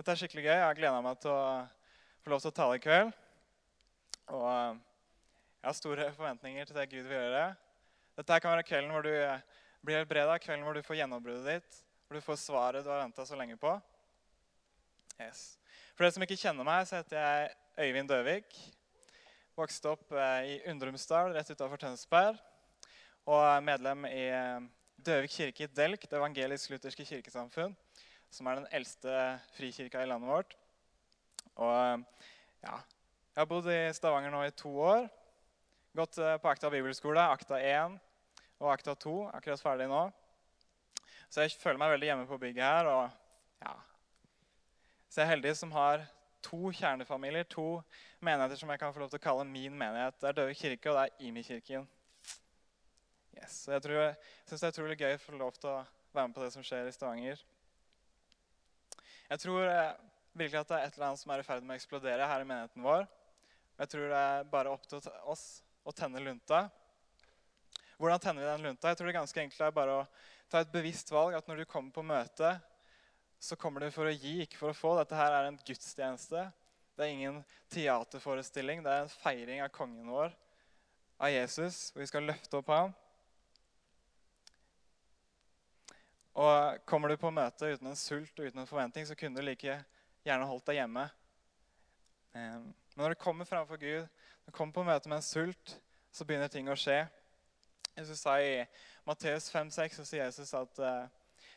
Dette er skikkelig gøy. Jeg har gleda meg til å få lov til å tale i kveld. Og eh, jeg har store forventninger til det Gud vil gjøre. Dette kan være kvelden hvor du eh, blir helbreda, kvelden hvor du får gjennombruddet ditt, hvor du får svaret du har venta så lenge på. Yes. For dere som ikke kjenner meg, så heter jeg Øyvind Døvik. Vokste opp eh, i Undrumsdal rett utafor Tønsberg. Og er medlem i Døvik kirke i Delk, det evangelisk-lutherske kirkesamfunn som er den eldste frikirka i landet vårt. Og ja, Jeg har bodd i Stavanger nå i to år. Gått eh, på Akta bibelskole, Akta 1 og Akta 2. Akkurat ferdig nå. Så jeg føler meg veldig hjemme på bygget her. og ja. Så jeg er heldig som har to kjernefamilier, to menigheter som jeg kan få lov til å kalle min menighet. Det er Døve kirke, og det er Imi-kirken. Yes. Så jeg, syns det er utrolig gøy å få lov til å være med på det som skjer i Stavanger. Jeg tror eh, virkelig at det er et eller annet som er i ferd med å eksplodere her i menigheten vår. Jeg tror det er bare opp til oss å tenne lunta. Hvordan tenner vi den lunta? Jeg tror det er ganske enkelt er bare å ta et bevisst valg. At når du kommer på møte, så kommer du for å gi, ikke for å få. Dette her er en gudstjeneste. Det er ingen teaterforestilling. Det er en feiring av kongen vår, av Jesus, hvor vi skal løfte opp ham. Og kommer du på møte uten en sult og uten en forventning, så kunne du like gjerne holdt deg hjemme. Men når du kommer framfor Gud, når du kommer på møte med en sult, så begynner ting å skje. Jesus sa I Matteus 5,6 så sier Jesus at uh,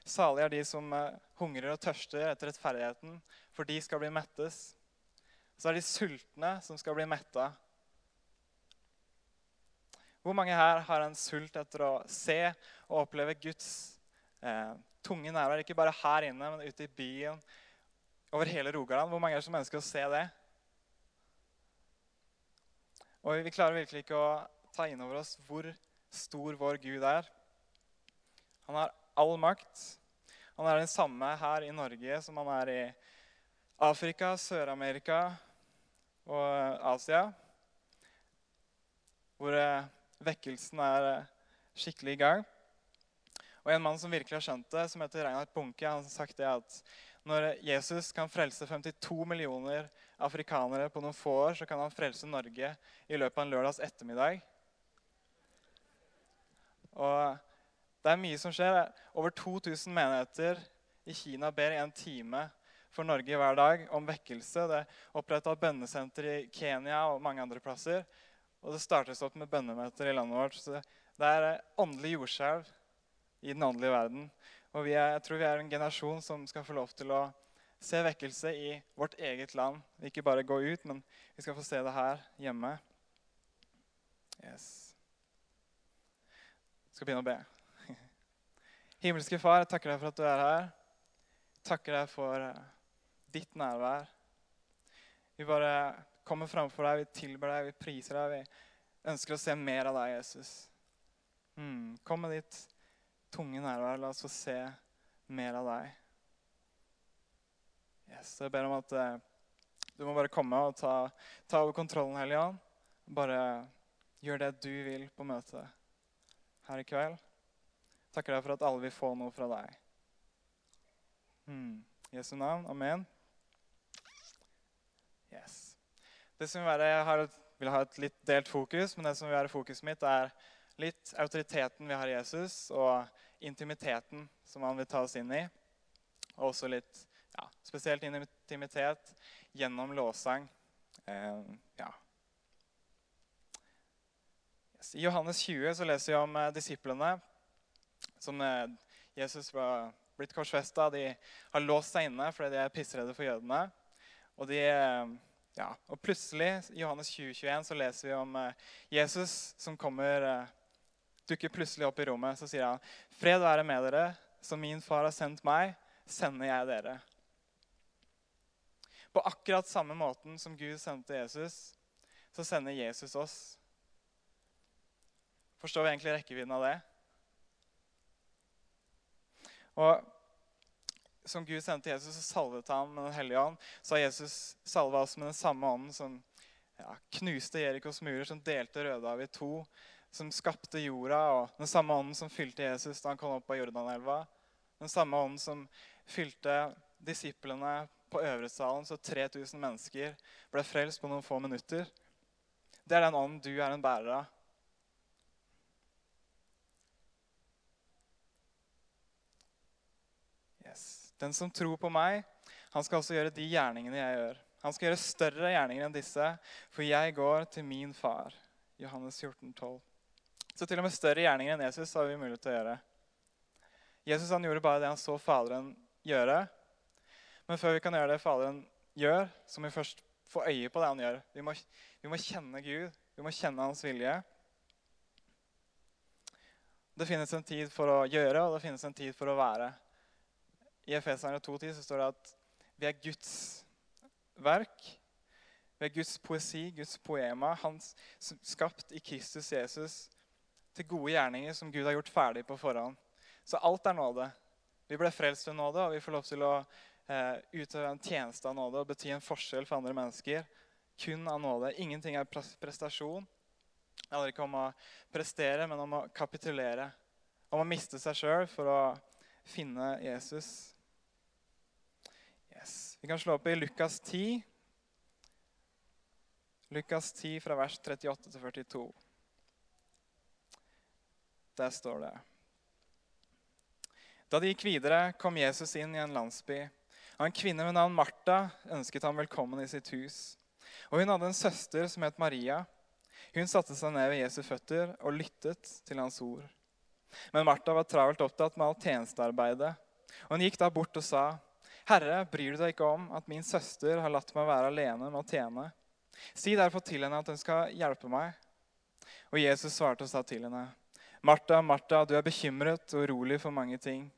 salige er de som uh, hungrer og tørster etter rettferdigheten, for de skal bli mettes. Så er de sultne som skal bli metta. Hvor mange her har en sult etter å se og oppleve Guds eh, tunge nærvær. Ikke bare her inne, men ute i byen, over hele Rogaland. Hvor mange er det som ønsker å se det? Og Vi klarer virkelig ikke å ta inn over oss hvor stor vår Gud er. Han har all makt. Han er den samme her i Norge som han er i Afrika, Sør-Amerika og Asia. Hvor eh, vekkelsen er eh, skikkelig i gang. Og En mann som virkelig har skjønt det, som heter Reinhard Bunke, han har sagt det at når Jesus kan frelse 52 millioner afrikanere på noen få år, så kan han frelse Norge i løpet av en lørdags ettermiddag. Og det er mye som skjer. Over 2000 menigheter i Kina ber en time for Norge hver dag om vekkelse. Det er oppretta bønnesenter i Kenya og mange andre plasser. Og det startes opp med bønnemøter i landet vårt. Så det er åndelig jordskjelv i den åndelige verden. Og er, jeg tror vi er en generasjon som skal få lov til å se vekkelse i vårt eget land. Ikke bare gå ut, men vi skal få se det her hjemme. Yes. Jeg skal begynne å be. Himmelske Far, jeg takker deg for at du er her. Jeg takker deg for eh, ditt nærvær. Vi bare kommer framfor deg, vi tilber deg, vi priser deg. Vi ønsker å se mer av deg, Jesus. Mm, kom med ditt tunge nærvær. La oss få se mer av deg. Yes, jeg ber om at eh, du må bare komme og ta, ta over kontrollen, Hellige. Bare gjør det du vil på møtet her i kveld. Takker deg for at alle vil få noe fra deg. Hmm. Jesu navn. Amen. Yes. Det som vil være, Jeg har, vil ha et litt delt fokus, men det som vil være fokuset mitt, er litt autoriteten vi har i Jesus, og intimiteten som han vil ta oss inn i. Og også litt ja, spesielt intimitet gjennom lovsang. Eh, ja. I Johannes 20 så leser vi om eh, disiplene som eh, Jesus var blitt korsfesta. De har låst seg inne fordi de er pissredde for jødene. Og, de, eh, ja, og plutselig i Johannes 20, 21 så leser vi om Jesus som kommer dukker plutselig opp i rommet. Så sier han, 'Fred være med dere. Som min far har sendt meg, sender jeg dere.' På akkurat samme måten som Gud sendte Jesus, så sender Jesus oss. Forstår vi egentlig rekkevidden av det? Og Som Gud sendte Jesus, så salvet han med Den hellige ånd. Så har Jesus salva oss med den samme ånden som ja, knuste Jerikos murer, som delte Rødehavet i to, som skapte jorda, og den samme ånden som fylte Jesus da han kom opp av Jordanelva. Den samme ånden som fylte disiplene på Øvresalen så 3000 mennesker ble frelst på noen få minutter. Det er den ånden du er en bærer av. Yes. Den som tror på meg, han skal også gjøre de gjerningene jeg gjør. Han skal gjøre større gjerninger enn disse, for jeg går til min far. Johannes 14, 12. Så til og med større gjerninger enn Jesus har vi mulighet til å gjøre. Jesus han gjorde bare det han så Faderen gjøre. Men før vi kan gjøre det Faderen gjør, så må vi først få øye på det han gjør. Vi må, vi må kjenne Gud. Vi må kjenne hans vilje. Det finnes en tid for å gjøre, og det finnes en tid for å være. I Efeserne 2.10 så står det at vi er Guds verk. Vi er Guds poesi, Guds poema, hans skapt i Kristus Jesus til gode gjerninger som Gud har gjort ferdig på forhånd. Så alt er nåde. Vi ble frelst ved nåde, og vi får lov til å eh, utøve en tjeneste av nåde og bety en forskjell for andre mennesker. Kun av nåde. Ingenting er prestasjon. Det handler ikke om å prestere, men om å kapitulere. Om å miste seg sjøl for å finne Jesus. Yes. Vi kan slå opp i Lukas 10. Lukas 10 fra vers 38 til 42. Der står det Da de gikk videre, kom Jesus inn i en landsby. En kvinne med navn Martha ønsket ham velkommen i sitt hus. Og Hun hadde en søster som het Maria. Hun satte seg ned ved Jesu føtter og lyttet til hans ord. Men Martha var travelt opptatt med alt tjenestearbeidet. Og Hun gikk da bort og sa, 'Herre, bryr du deg ikke om at min søster har latt meg være alene med å tjene?' 'Si derfor til henne at hun skal hjelpe meg.' Og Jesus svarte og sa til henne, Martha, Martha, du er bekymret og urolig for mange ting.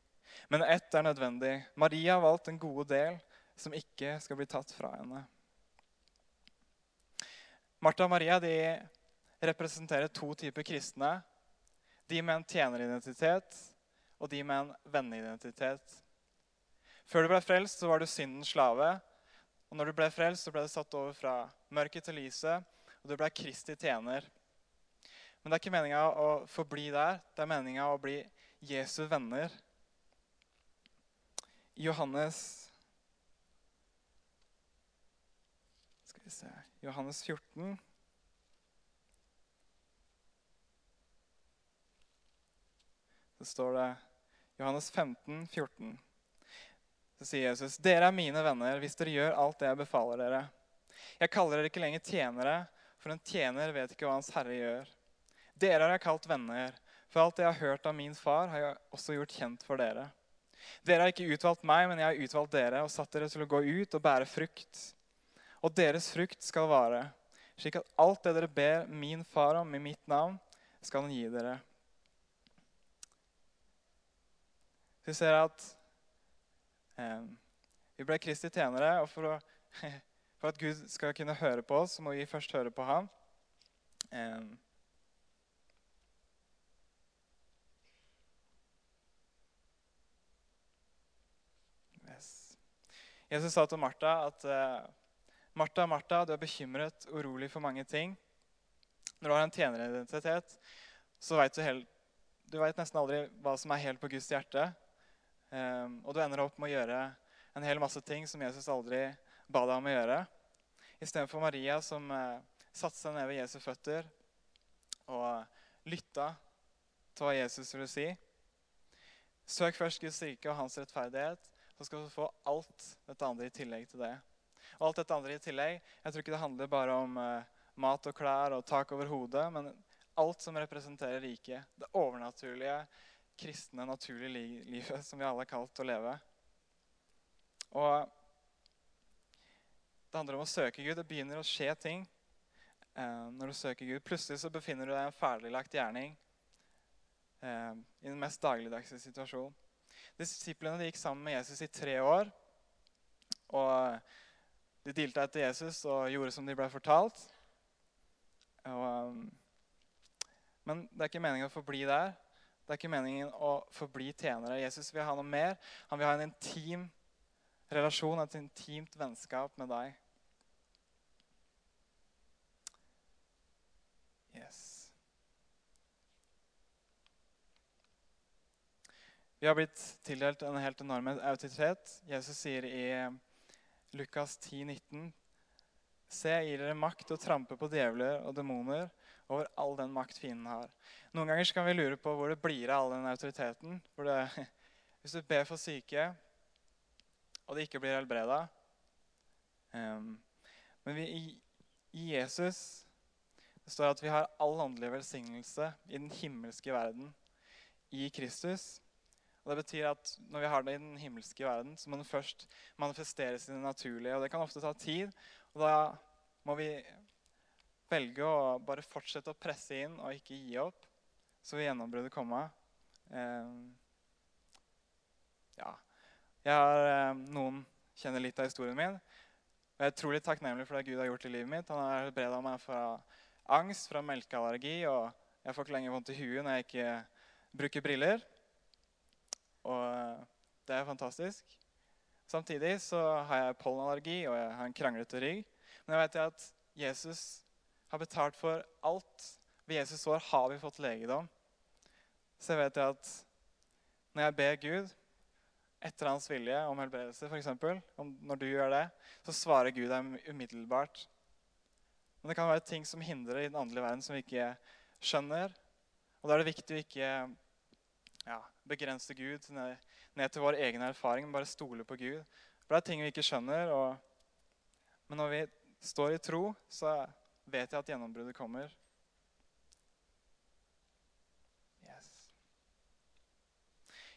Men ett er nødvendig. Maria har valgt en gode del som ikke skal bli tatt fra henne. Martha og Maria de representerer to typer kristne. De med en tjeneridentitet og de med en venneidentitet. Før du ble frelst, så var du syndens slave. Og når du ble frelst, så ble du satt over fra mørket til lyset, og du ble Kristi tjener. Men det er ikke meninga å forbli der. Det er meninga å bli Jesu venner. Johannes Skal vi se Johannes 14. Så står det Johannes 15, 14. Så sier Jesus, 'Dere er mine venner hvis dere gjør alt det jeg befaler dere.' 'Jeg kaller dere ikke lenger tjenere, for en tjener vet ikke hva hans herre gjør.' Dere har jeg kalt venner, for alt jeg har hørt av min far, har jeg også gjort kjent for dere. Dere har ikke utvalgt meg, men jeg har utvalgt dere og satt dere til å gå ut og bære frukt. Og deres frukt skal vare, slik at alt det dere ber min far om i mitt navn, skal han gi dere. Vi ser at eh, vi ble Kristi tjenere, og for, å, for, at Gud skal kunne høre på oss, så må vi først høre på ham. Eh, Jesus sa til Martha at uh, Martha, Martha, du er bekymret urolig for mange ting. Når du har en tjeneridentitet, så vet du, helt, du vet nesten aldri hva som er helt på Guds hjerte. Um, og du ender opp med å gjøre en hel masse ting som Jesus aldri ba deg om å gjøre. Istedenfor Maria som uh, satte seg ned ved Jesu føtter og lytta til hva Jesus ville si. Søk først Guds rike og hans rettferdighet, så skal du få alt dette andre i tillegg til det. Og alt dette andre i tillegg, Jeg tror ikke det handler bare om eh, mat og klær og tak over hodet, men alt som representerer riket. Det overnaturlige, kristne, naturlige li livet som vi alle er kalt å leve. Og det handler om å søke Gud. Det begynner å skje ting eh, når du søker Gud. Plutselig så befinner du deg i en ferdiglagt gjerning eh, i den mest dagligdagse situasjonen. Disiplene gikk sammen med Jesus i tre år. Og de dilta etter Jesus og gjorde som de ble fortalt. Og, um, men det er ikke meningen å forbli der. Det er ikke meningen å forbli tjenere. Jesus vil ha noe mer. Han vil ha en intim relasjon, et intimt vennskap med deg. Yes. Vi har blitt tildelt en helt enorm autoritet. Jesus sier i Lukas 10, 19, Se, jeg gir dere makt til å trampe på djevler og demoner over all den makt fienden har. Noen ganger kan vi lure på hvor det blir av all den autoriteten. Det, hvis du ber for syke, og de ikke blir helbreda um, Men vi, i, i, Jesus det står at vi har all åndelig velsignelse i den himmelske verden i Kristus. Og Det betyr at når vi har det i den himmelske verden, så må den først manifesteres i det naturlige. Og det kan ofte ta tid. Og da må vi velge å bare fortsette å presse inn og ikke gi opp, så vil gjennombruddet komme. Eh, ja. Jeg har eh, Noen kjenner litt av historien min. Og jeg er utrolig takknemlig for det Gud har gjort i livet mitt. Han har helbreda meg fra angst, fra melkeallergi, og jeg får ikke lenger vondt i huet når jeg ikke bruker briller. Og eh, det er fantastisk. Samtidig så har jeg pollenallergi og jeg har en kranglete rygg. Men jeg vet at Jesus har betalt for alt. Ved Jesus sår har vi fått legedom. Så jeg vet at når jeg ber Gud etter hans vilje om helbredelse, f.eks., når du gjør det, så svarer Gud deg umiddelbart. Men det kan være ting som hindrer i den åndelige verden, som vi ikke skjønner. Og da er det viktig å ikke ja, begrense Gud ned, ned, til vår egen erfaring, bare stole på Gud. For det er ting vi ikke skjønner. Og, men når vi står i tro, så vet jeg at gjennombruddet kommer. Yes.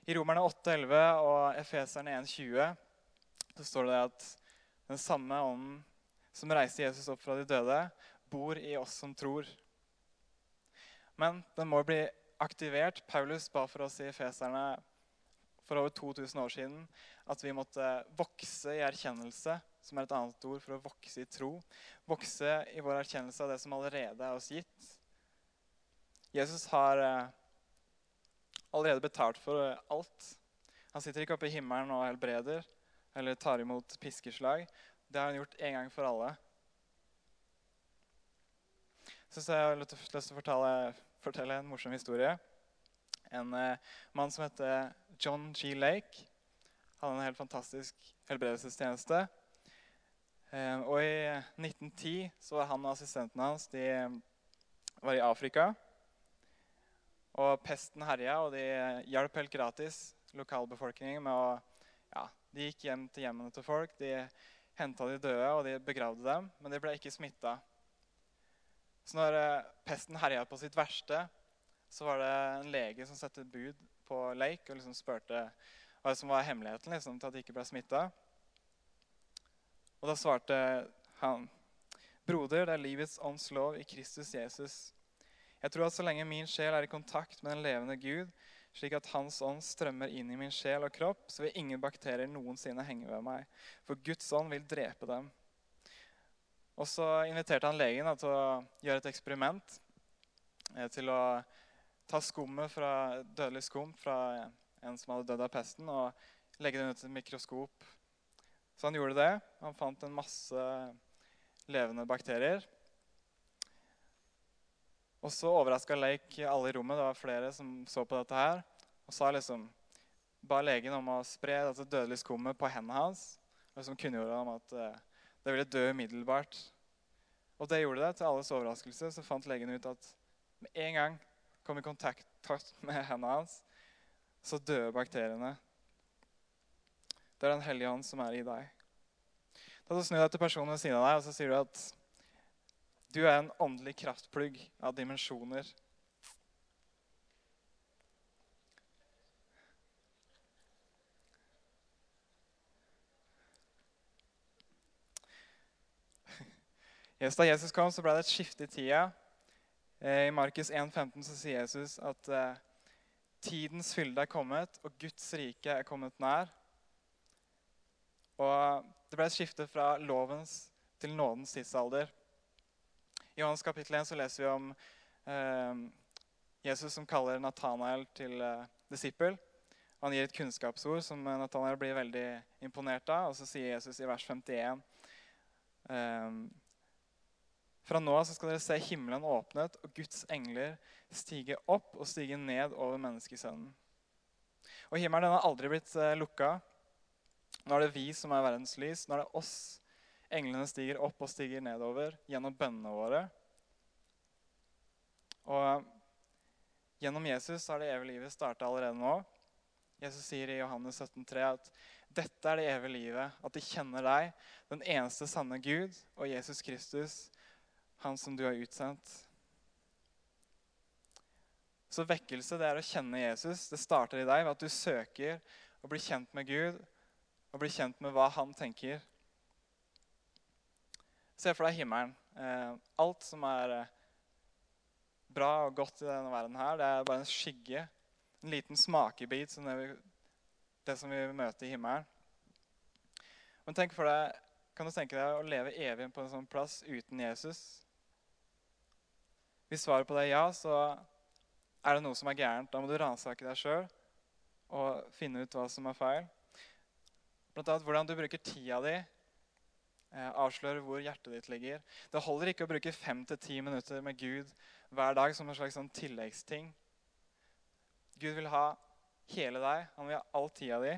I Romerne 8,11 og Efeserne 1,20 så står det at den samme ånden som reiste Jesus opp fra de døde, bor i oss som tror. Men den må bli aktivert. Paulus ba for oss i Feserne for over 2000 år siden at vi måtte vokse i erkjennelse, som er et annet ord for å vokse i tro. Vokse i vår erkjennelse av det som allerede er oss gitt. Jesus har eh, allerede betalt for alt. Han sitter ikke oppe i himmelen og helbreder eller tar imot piskeslag. Det har han gjort en gang for alle. Så jeg har lyst til å fortelle fortelle en morsom historie. En eh, mann som heter John G. Lake, hadde en helt fantastisk helbredelsestjeneste. Eh, og i 1910 så var han og assistenten hans de var i Afrika. Og pesten herja, og de hjalp helt gratis lokalbefolkningen med å ja, De gikk hjem til hjemmene til folk, de henta de døde og de begravde dem, men de ble ikke smitta. Så når eh, pesten herja på sitt verste, så var det en lege som satte bud på Lake og liksom spurte hva som var hemmeligheten liksom, til at de ikke ble smitta. Og da svarte han Broder, det er livets ånds lov i Kristus Jesus. Jeg tror at så lenge min sjel er i kontakt med den levende Gud, slik at Hans ånd strømmer inn i min sjel og kropp, så vil ingen bakterier noensinne henge ved meg. For Guds ånd vil drepe dem. Og så inviterte han legen da, til å gjøre et eksperiment. Eh, til å ta skummet fra dødelig skum fra en som hadde dødd av pesten, og legge det under et mikroskop. Så han gjorde det. Han fant en masse levende bakterier. Og så overraska Lake alle i rommet. Det var flere som så på dette her. Og sa liksom ba legen om å spre dette dødelige skummet på hendene hans. Og liksom kunngjorde ham at eh, det ville dø umiddelbart. Og det gjorde det. Til alles overraskelse så fant legen ut at med en gang kom i kontakt med hendene hans, så døde bakteriene. Det er Den hellige ånd som er i deg. Da du snur deg til personen ved siden av deg og så sier du at du er en åndelig kraftplugg av dimensjoner. Yes, da Jesus kom, så ble det et skifte i tida. Eh, I Markus 1,15 så sier Jesus at eh, tidens fylde er kommet, og Guds rike er kommet nær. Og det ble et skifte fra lovens til nådens tidsalder. I Johannes kapittel 1 så leser vi om eh, Jesus som kaller Nathanael til eh, disippel. Han gir et kunnskapsord som Nathanael blir veldig imponert av. Og så sier Jesus i vers 51 eh, fra nå av skal dere se himmelen åpnet og Guds engler stige opp og stige ned over menneskesønnen. Og himmelen den har aldri blitt uh, lukka. Nå er det vi som er verdens lys. Nå er det oss. Englene stiger opp og stiger nedover gjennom bønnene våre. Og gjennom Jesus har det evige livet starta allerede nå. Jesus sier i Johannes 17,3 at dette er det evige livet, at de kjenner deg, den eneste sanne Gud, og Jesus Kristus, han som du har utsendt. Så vekkelse det er å kjenne Jesus. Det starter i deg ved at du søker å bli kjent med Gud og bli kjent med hva han tenker. Se for deg himmelen. Eh, alt som er eh, bra og godt i denne verden her, det er bare en skygge. En liten smakebit som det, det som vi møter i himmelen. Men tenk for deg, kan du tenke deg å leve evig på en sånn plass uten Jesus? Hvis svaret på det er ja, så er det noe som er gærent. Da må du ransake deg sjøl og finne ut hva som er feil. Blant annet hvordan du bruker tida di, eh, avslører hvor hjertet ditt ligger. Det holder ikke å bruke fem til ti minutter med Gud hver dag som en slags sånn tilleggsting. Gud vil ha hele deg. Han vil ha all tida di.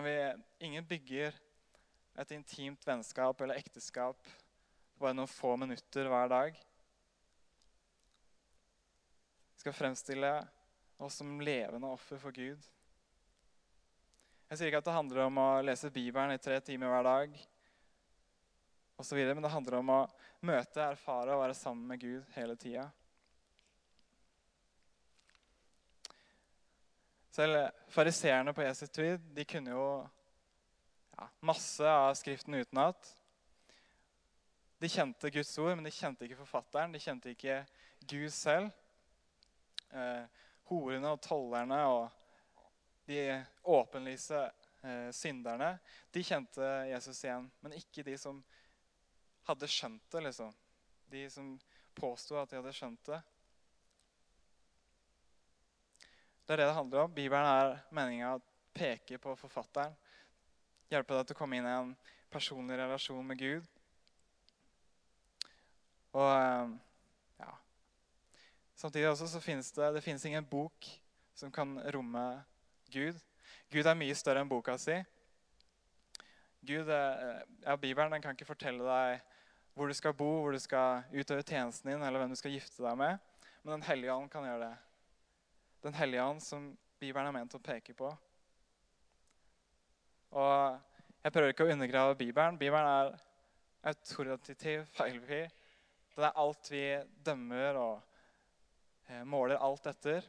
Vil, ingen bygger et intimt vennskap eller ekteskap på bare noen få minutter hver dag. Skal fremstille oss som levende offer for Gud. Jeg sier ikke at det handler om å lese Bibelen i tre timer hver dag, og så videre, men det handler om å møte, erfare og være sammen med Gud hele tida. Selv fariseerne på Jesu tid de kunne jo ja, masse av Skriften utenat. De kjente Guds ord, men de kjente ikke forfatteren. De kjente ikke Gud selv. Eh, horene og tollerne og de åpenlyse eh, synderne, de kjente Jesus igjen. Men ikke de som hadde skjønt det, liksom. De som påsto at de hadde skjønt det. Det er det det handler om. Bibelen er meninga å peke på forfatteren. Hjelpe deg til å komme inn i en personlig relasjon med Gud. Og eh, Samtidig også så finnes det, det finnes ingen bok som kan romme Gud. Gud er mye større enn boka si. Gud, eh, ja, Bibelen den kan ikke fortelle deg hvor du skal bo, hvor du skal utøve tjenesten din, eller hvem du skal gifte deg med. Men Den hellige ånd kan gjøre det. Den hellige ånd som Bibelen er ment å peke på. Og Jeg prøver ikke å undergrave Bibelen. Bibelen er autoritativ, feilfri. Det er alt vi dømmer og eh, måler alt etter.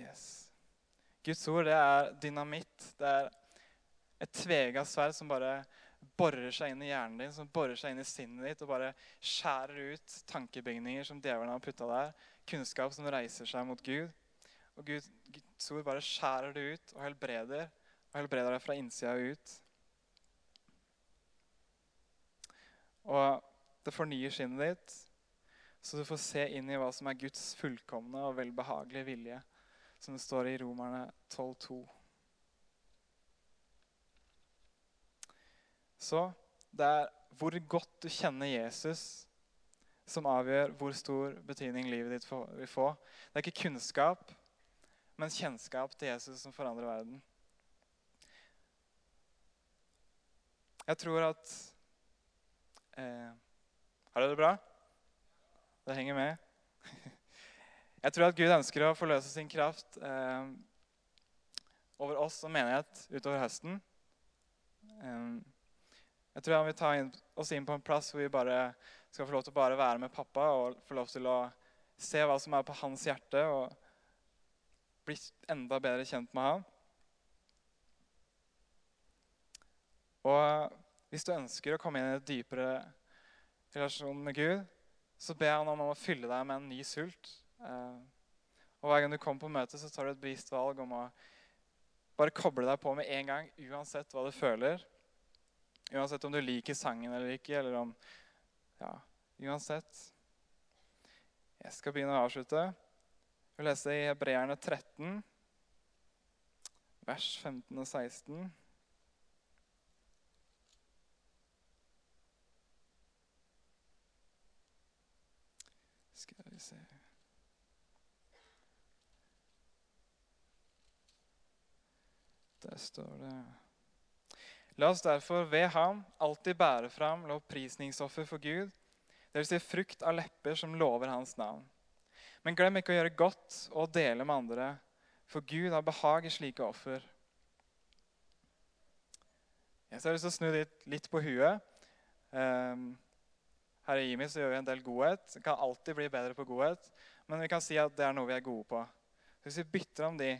Yes. Guds ord det er dynamitt. Det er et tvega sverd som bare borer seg inn i hjernen din, som borer seg inn i sinnet ditt og bare skjærer ut tankebygninger som djevelen har putta der. Kunnskap som reiser seg mot Gud. Og Guds ord bare skjærer det ut og helbreder. Og helbreder deg fra innsida ut. Og det fornyer sinnet ditt, så du får se inn i hva som er Guds fullkomne og velbehagelige vilje som det står i Romerne 12,2. Så det er hvor godt du kjenner Jesus, som avgjør hvor stor betydning livet ditt vil få. Det er ikke kunnskap, men kjennskap til Jesus som forandrer verden. Jeg tror at eh, Har dere det bra? Det henger med? Jeg tror at Gud ønsker å forløse sin kraft eh, over oss som menighet utover høsten. Eh, jeg tror han vil ta oss inn på en plass hvor vi bare skal få lov til å bare være med pappa og få lov til å se hva som er på hans hjerte, og bli enda bedre kjent med han. Og hvis du ønsker å komme inn i en dypere relasjon med Gud, så ber han om å fylle deg med en ny sult. Eh, og Hver gang du kommer på møte, så tar du et bevisst valg om å bare koble deg på med en gang, uansett hva du føler. Uansett om du liker sangen eller ikke, eller om Ja, uansett. Jeg skal begynne å avslutte. Jeg vil lese i Hebreerne 13, vers 15 og 16. se Der står det La oss derfor ved ham alltid bære fram lovprisningsoffer for Gud, dvs. Si frukt av lepper som lover hans navn. Men glem ikke å gjøre godt og dele med andre, for Gud har behag i slike offer. Jeg har lyst til å snu litt, på huet. Um, her i Jimmy så gjør vi en del godhet. Vi kan alltid bli bedre på godhet, men vi kan si at det er noe vi er gode på. Hvis vi bytter om de,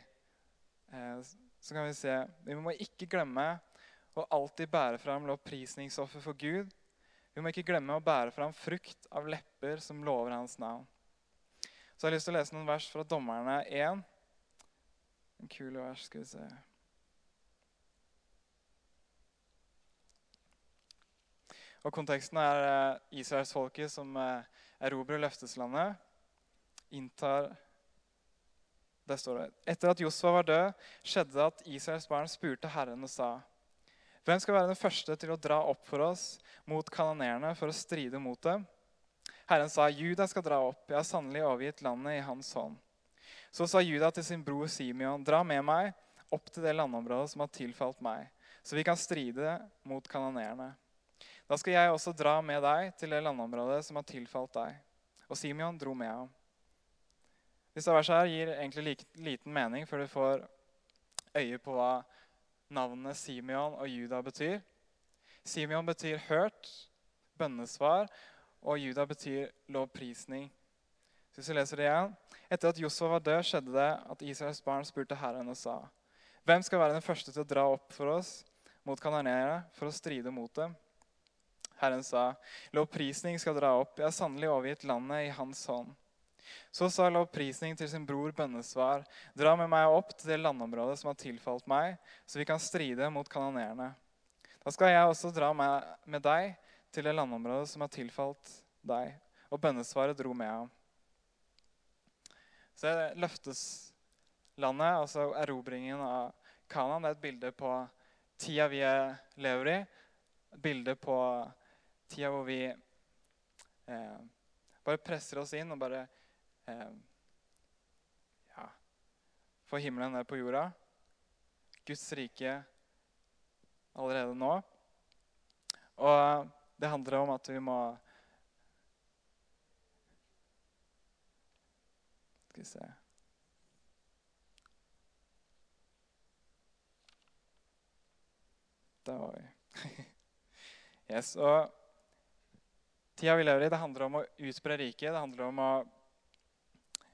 eh, så kan vi se Vi må ikke glemme å alltid bære fram lovprisningsoffer for Gud. Vi må ikke glemme å bære fram frukt av lepper som lover hans navn. Så jeg har lyst til å lese noen vers fra Dommerne 1. En kul vers, skal vi se. Og Konteksten er eh, israelsfolket som eh, erobrer løfteslandet. Inntar Der står det Etter at Josfa var død, skjedde det at Israels barn spurte Herren og sa:" Hvem skal være den første til å dra opp for oss mot kanonerene for å stride mot dem? Herren sa, Juda skal dra opp. Jeg har sannelig overgitt landet i hans hånd. Så sa Juda til sin bror Simeon, dra med meg opp til det landområdet som har tilfalt meg, så vi kan stride mot kanoneerne. Da skal jeg også dra med deg til det landområdet som har tilfalt deg. Og Simeon dro med ham. Disse versene her gir egentlig liten mening før du får øye på hva navnene Simeon og Juda betyr. Simeon betyr hørt, bønnesvar, og Juda betyr lovprisning. Så hvis vi leser det igjen. Etter at Josfa var død, skjedde det at Israels barn spurte Herren og sa.: Hvem skal være den første til å dra opp for oss mot kanarnere for å stride mot dem? Herren sa, lovprisning skal dra opp. Jeg har sannelig overgitt landet i hans hånd. Så sa lovprisning til sin bror bønnesvar, dra med meg opp til det landområdet som har tilfalt meg, så vi kan stride mot kanonerene. Da skal jeg også dra med deg til det landområdet som har tilfalt deg. Og bønnesvaret dro med ham. Så løftes landet, altså erobringen av Kanan, det er et bilde på tida vi lever i. Et bilde på tida hvor vi eh, bare presser oss inn og bare eh, ja, får himmelen ned på jorda. Guds rike allerede nå. Og det handler om at vi må Skal vi se Der var vi. yes, og Tida vi lever i, det handler om å utbre riket. Det handler om å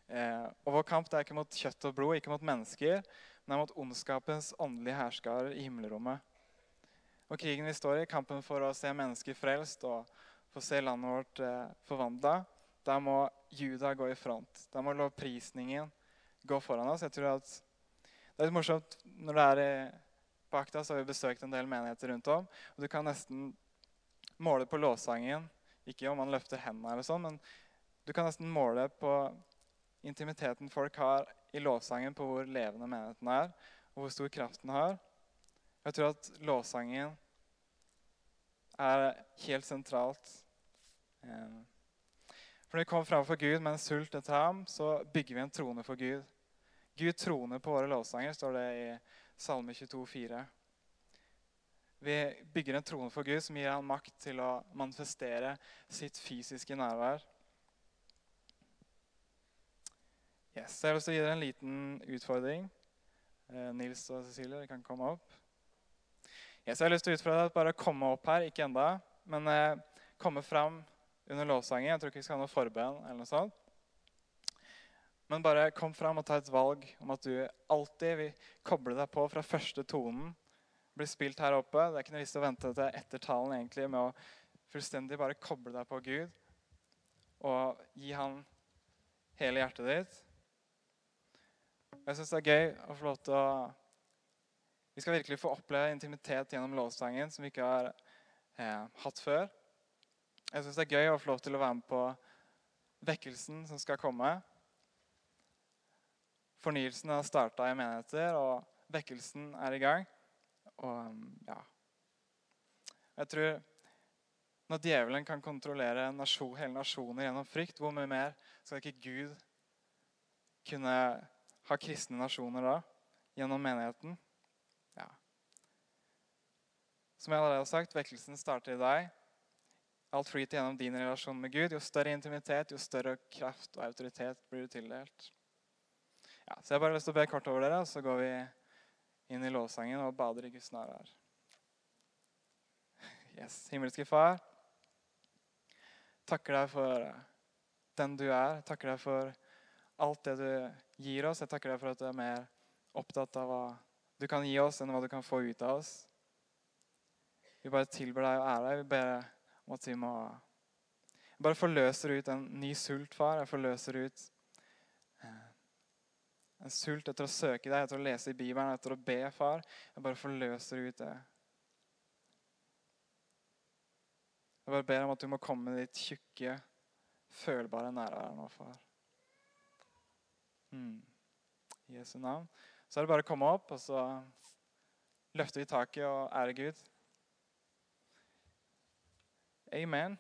eh, Og vår kamp det er ikke mot kjøtt og blod, ikke mot mennesker, men mot ondskapens åndelige herskarer i himmelrommet. Og krigen vi står i, kampen for å se mennesker frelst og få se landet vårt eh, forvandla, der må Juda gå i front. Der må lovprisningen gå foran oss. Jeg tror at Det er litt morsomt når det er i på Akta, så har vi besøkt en del menigheter rundt om. og Du kan nesten måle på lovsangen ikke om man løfter hendene, eller sånn, men du kan nesten måle på intimiteten folk har i lovsangen, på hvor levende menigheten er, og hvor stor kraft den har. Jeg tror at lovsangen er helt sentralt. Eh, for når vi kommer framfor Gud med en sult etter ham, så bygger vi en trone for Gud. Gud troner på våre lovsanger, står det i Salme 22, 22,4. Vi bygger en trone for Gud som gir han makt til å manifestere sitt fysiske nærvær. Yes, jeg har lyst til å gi dere en liten utfordring. Eh, Nils og Cecilie, dere kan komme opp. Yes, jeg har lyst til å utfordre deg bare å komme opp her, ikke enda, men eh, komme fram under lovsangen. Jeg tror ikke vi skal ha noe forbønn eller noe sånt. Men bare kom fram og ta et valg om at du alltid vil koble deg på fra første tonen blir spilt her oppe. Det er ikke noe vits å vente til etter talen egentlig med å fullstendig bare koble deg på Gud og gi han hele hjertet ditt. Jeg syns det er gøy å få lov til å Vi skal virkelig få oppleve intimitet gjennom lovsangen som vi ikke har eh, hatt før. Jeg syns det er gøy å få lov til å være med på vekkelsen som skal komme. Fornyelsen har starta i menigheter, og vekkelsen er i gang. Og ja Jeg tror Når djevelen kan kontrollere nasjon, hele nasjoner gjennom frykt, hvor mye mer skal ikke Gud kunne ha kristne nasjoner da? Gjennom menigheten? Ja. Som jeg allerede har sagt, vekkelsen starter i deg. Alt flyter gjennom din relasjon med Gud. Jo større intimitet, jo større kraft og autoritet blir du tildelt. Ja, så Jeg har bare lyst til å be kort over dere, og så går vi inn i lovsangen og bader i Guds nærvær. Yes, Himmelske Far, takker deg for den du er. Takker deg for alt det du gir oss. Jeg takker deg for at du er mer opptatt av hva du kan gi oss, enn hva du kan få ut av oss. Vi bare tilber deg og ære deg. Vi ber om at vi må bare forløser ut en ny sult, far. Jeg forløser ut en sult etter å søke deg, etter å lese i Bibelen, etter å be, far. Jeg bare forløser ut det. Jeg bare ber om at du må komme med ditt tjukke, følbare nærvær nå, far. Mm. I Jesu navn. Så er det bare å komme opp, og så løfter vi taket og ærer Gud. Amen.